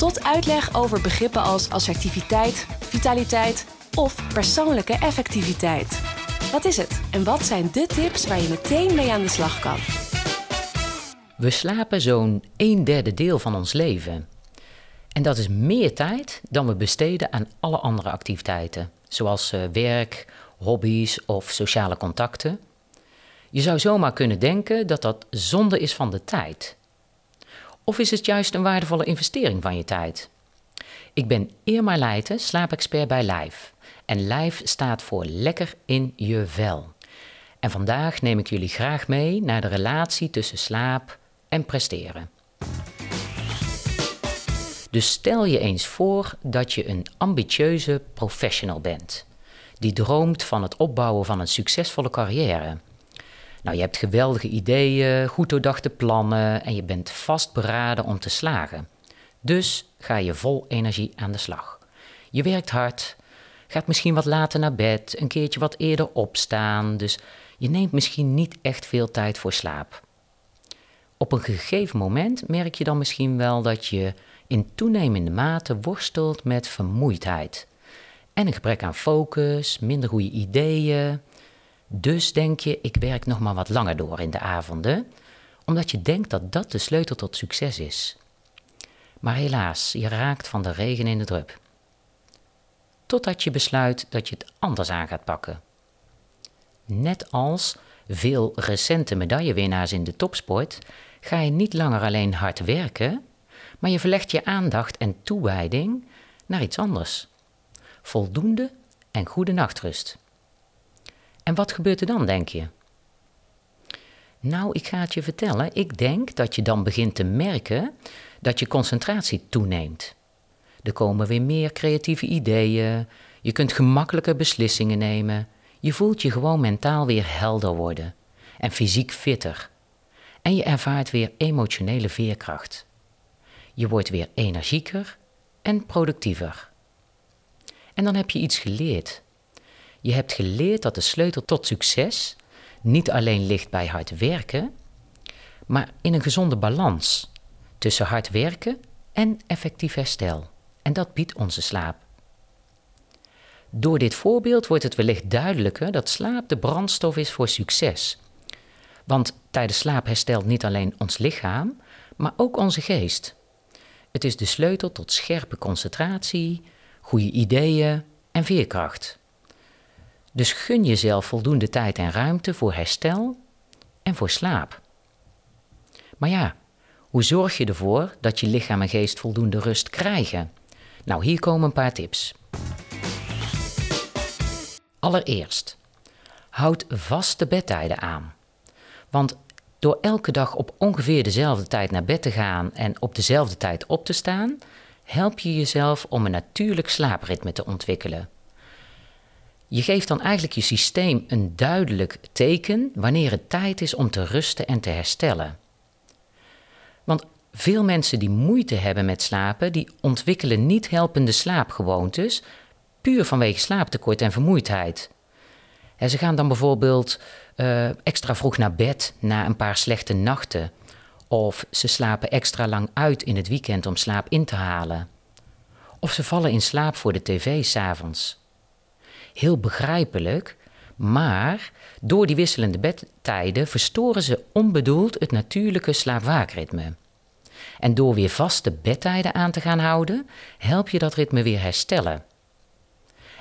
tot uitleg over begrippen als assertiviteit, vitaliteit of persoonlijke effectiviteit. Wat is het en wat zijn de tips waar je meteen mee aan de slag kan? We slapen zo'n een derde deel van ons leven. En dat is meer tijd dan we besteden aan alle andere activiteiten, zoals eh, werk, hobby's of sociale contacten. Je zou zomaar kunnen denken dat dat zonde is van de tijd. Of is het juist een waardevolle investering van je tijd? Ik ben Irma Leijten, slaapexpert bij Live. En Live staat voor lekker in je vel. En vandaag neem ik jullie graag mee naar de relatie tussen slaap en presteren. Dus stel je eens voor dat je een ambitieuze professional bent, die droomt van het opbouwen van een succesvolle carrière. Nou, je hebt geweldige ideeën, goed doordachte plannen en je bent vastberaden om te slagen. Dus ga je vol energie aan de slag. Je werkt hard, gaat misschien wat later naar bed, een keertje wat eerder opstaan, dus je neemt misschien niet echt veel tijd voor slaap. Op een gegeven moment merk je dan misschien wel dat je in toenemende mate worstelt met vermoeidheid en een gebrek aan focus, minder goede ideeën. Dus denk je, ik werk nog maar wat langer door in de avonden, omdat je denkt dat dat de sleutel tot succes is. Maar helaas, je raakt van de regen in de drup. Totdat je besluit dat je het anders aan gaat pakken. Net als veel recente medaillewinnaars in de topsport ga je niet langer alleen hard werken, maar je verlegt je aandacht en toewijding naar iets anders. Voldoende en goede nachtrust. En wat gebeurt er dan, denk je? Nou, ik ga het je vertellen. Ik denk dat je dan begint te merken dat je concentratie toeneemt. Er komen weer meer creatieve ideeën. Je kunt gemakkelijker beslissingen nemen. Je voelt je gewoon mentaal weer helder worden en fysiek fitter. En je ervaart weer emotionele veerkracht. Je wordt weer energieker en productiever. En dan heb je iets geleerd. Je hebt geleerd dat de sleutel tot succes niet alleen ligt bij hard werken, maar in een gezonde balans tussen hard werken en effectief herstel. En dat biedt onze slaap. Door dit voorbeeld wordt het wellicht duidelijker dat slaap de brandstof is voor succes. Want tijdens slaap herstelt niet alleen ons lichaam, maar ook onze geest. Het is de sleutel tot scherpe concentratie, goede ideeën en veerkracht. Dus gun jezelf voldoende tijd en ruimte voor herstel en voor slaap. Maar ja, hoe zorg je ervoor dat je lichaam en geest voldoende rust krijgen? Nou, hier komen een paar tips. Allereerst, houd vaste bedtijden aan. Want door elke dag op ongeveer dezelfde tijd naar bed te gaan en op dezelfde tijd op te staan, help je jezelf om een natuurlijk slaapritme te ontwikkelen. Je geeft dan eigenlijk je systeem een duidelijk teken wanneer het tijd is om te rusten en te herstellen. Want veel mensen die moeite hebben met slapen, die ontwikkelen niet helpende slaapgewoontes, puur vanwege slaaptekort en vermoeidheid. En ze gaan dan bijvoorbeeld uh, extra vroeg naar bed na een paar slechte nachten. Of ze slapen extra lang uit in het weekend om slaap in te halen. Of ze vallen in slaap voor de tv s'avonds. Heel begrijpelijk, maar door die wisselende bedtijden verstoren ze onbedoeld het natuurlijke slaapwaakritme. En door weer vaste bedtijden aan te gaan houden, help je dat ritme weer herstellen.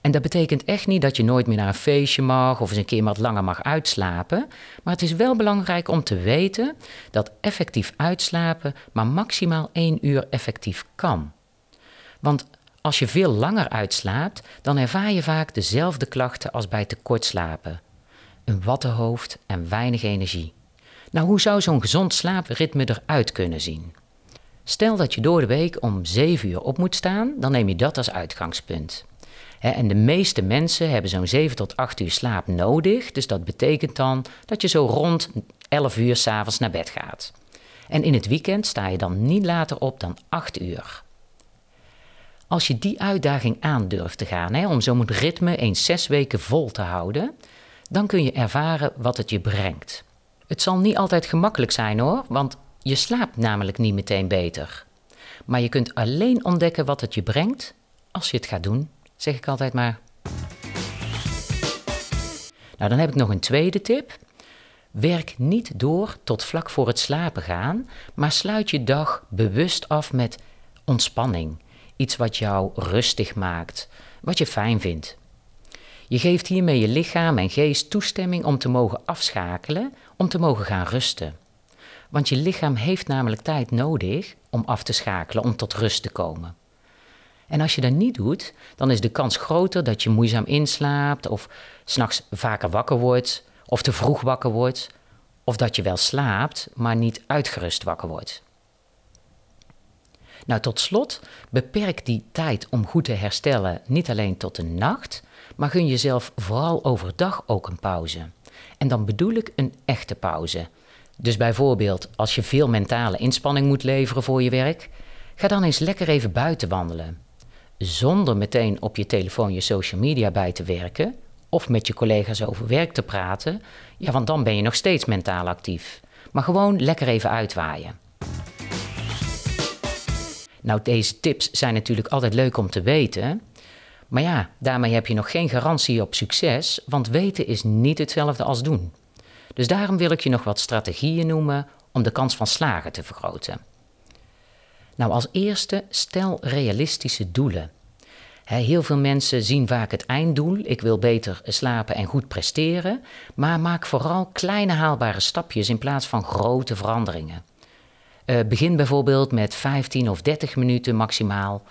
En dat betekent echt niet dat je nooit meer naar een feestje mag of eens een keer wat langer mag uitslapen. Maar het is wel belangrijk om te weten dat effectief uitslapen maar maximaal één uur effectief kan. Want als je veel langer uitslaapt, dan ervaar je vaak dezelfde klachten als bij tekort slapen. Een wattenhoofd en weinig energie. Nou, hoe zou zo'n gezond slaapritme eruit kunnen zien? Stel dat je door de week om 7 uur op moet staan, dan neem je dat als uitgangspunt. En de meeste mensen hebben zo'n 7 tot 8 uur slaap nodig. Dus dat betekent dan dat je zo rond 11 uur s'avonds naar bed gaat. En in het weekend sta je dan niet later op dan 8 uur. Als je die uitdaging aandurft te gaan, hè, om zo'n ritme eens zes weken vol te houden, dan kun je ervaren wat het je brengt. Het zal niet altijd gemakkelijk zijn hoor, want je slaapt namelijk niet meteen beter. Maar je kunt alleen ontdekken wat het je brengt als je het gaat doen, zeg ik altijd maar. Nou, dan heb ik nog een tweede tip. Werk niet door tot vlak voor het slapen gaan, maar sluit je dag bewust af met ontspanning. Iets wat jou rustig maakt, wat je fijn vindt. Je geeft hiermee je lichaam en geest toestemming om te mogen afschakelen, om te mogen gaan rusten. Want je lichaam heeft namelijk tijd nodig om af te schakelen, om tot rust te komen. En als je dat niet doet, dan is de kans groter dat je moeizaam inslaapt of s'nachts vaker wakker wordt of te vroeg wakker wordt of dat je wel slaapt, maar niet uitgerust wakker wordt. Nou, tot slot, beperk die tijd om goed te herstellen niet alleen tot de nacht, maar gun jezelf vooral overdag ook een pauze. En dan bedoel ik een echte pauze. Dus bijvoorbeeld als je veel mentale inspanning moet leveren voor je werk, ga dan eens lekker even buiten wandelen. Zonder meteen op je telefoon je social media bij te werken of met je collega's over werk te praten, ja, want dan ben je nog steeds mentaal actief. Maar gewoon lekker even uitwaaien. Nou, deze tips zijn natuurlijk altijd leuk om te weten. Maar ja, daarmee heb je nog geen garantie op succes, want weten is niet hetzelfde als doen. Dus daarom wil ik je nog wat strategieën noemen om de kans van slagen te vergroten. Nou, als eerste stel realistische doelen. Heel veel mensen zien vaak het einddoel, ik wil beter slapen en goed presteren, maar maak vooral kleine haalbare stapjes in plaats van grote veranderingen. Uh, begin bijvoorbeeld met 15 of 30 minuten maximaal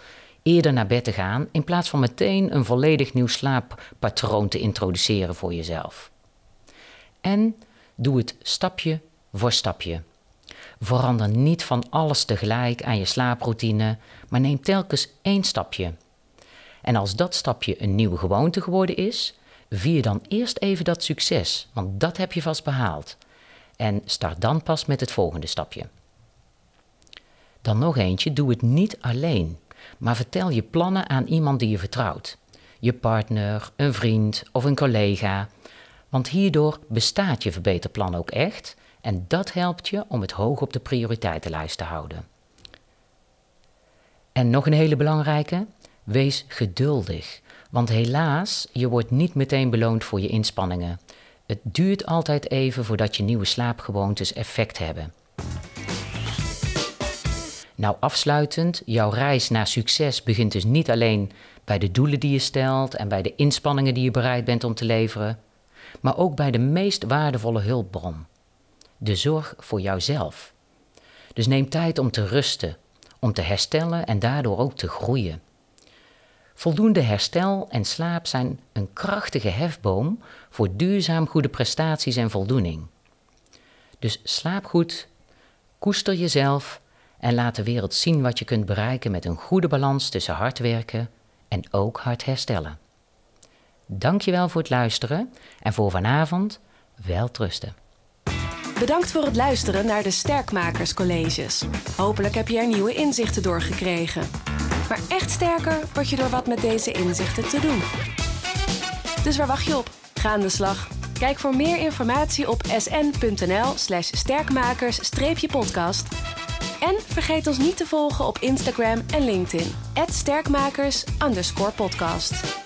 eerder naar bed te gaan, in plaats van meteen een volledig nieuw slaappatroon te introduceren voor jezelf. En doe het stapje voor stapje. Verander niet van alles tegelijk aan je slaaproutine, maar neem telkens één stapje. En als dat stapje een nieuwe gewoonte geworden is, vier dan eerst even dat succes, want dat heb je vast behaald. En start dan pas met het volgende stapje. Dan nog eentje, doe het niet alleen, maar vertel je plannen aan iemand die je vertrouwt. Je partner, een vriend of een collega. Want hierdoor bestaat je verbeterplan ook echt en dat helpt je om het hoog op de prioriteitenlijst te houden. En nog een hele belangrijke, wees geduldig. Want helaas, je wordt niet meteen beloond voor je inspanningen. Het duurt altijd even voordat je nieuwe slaapgewoontes effect hebben. Nou, afsluitend, jouw reis naar succes begint dus niet alleen bij de doelen die je stelt en bij de inspanningen die je bereid bent om te leveren, maar ook bij de meest waardevolle hulpbron: de zorg voor jouzelf. Dus neem tijd om te rusten, om te herstellen en daardoor ook te groeien. Voldoende herstel en slaap zijn een krachtige hefboom voor duurzaam goede prestaties en voldoening. Dus slaap goed, koester jezelf en laat de wereld zien wat je kunt bereiken met een goede balans tussen hard werken en ook hard herstellen. Dankjewel voor het luisteren en voor vanavond wel trusten. Bedankt voor het luisteren naar de Sterkmakerscolleges. Hopelijk heb je er nieuwe inzichten door gekregen. Maar echt sterker word je door wat met deze inzichten te doen. Dus waar wacht je op? Ga aan de slag. Kijk voor meer informatie op sn.nl/slash sterkmakers-podcast en vergeet ons niet te volgen op Instagram en LinkedIn. @sterkmakers_podcast.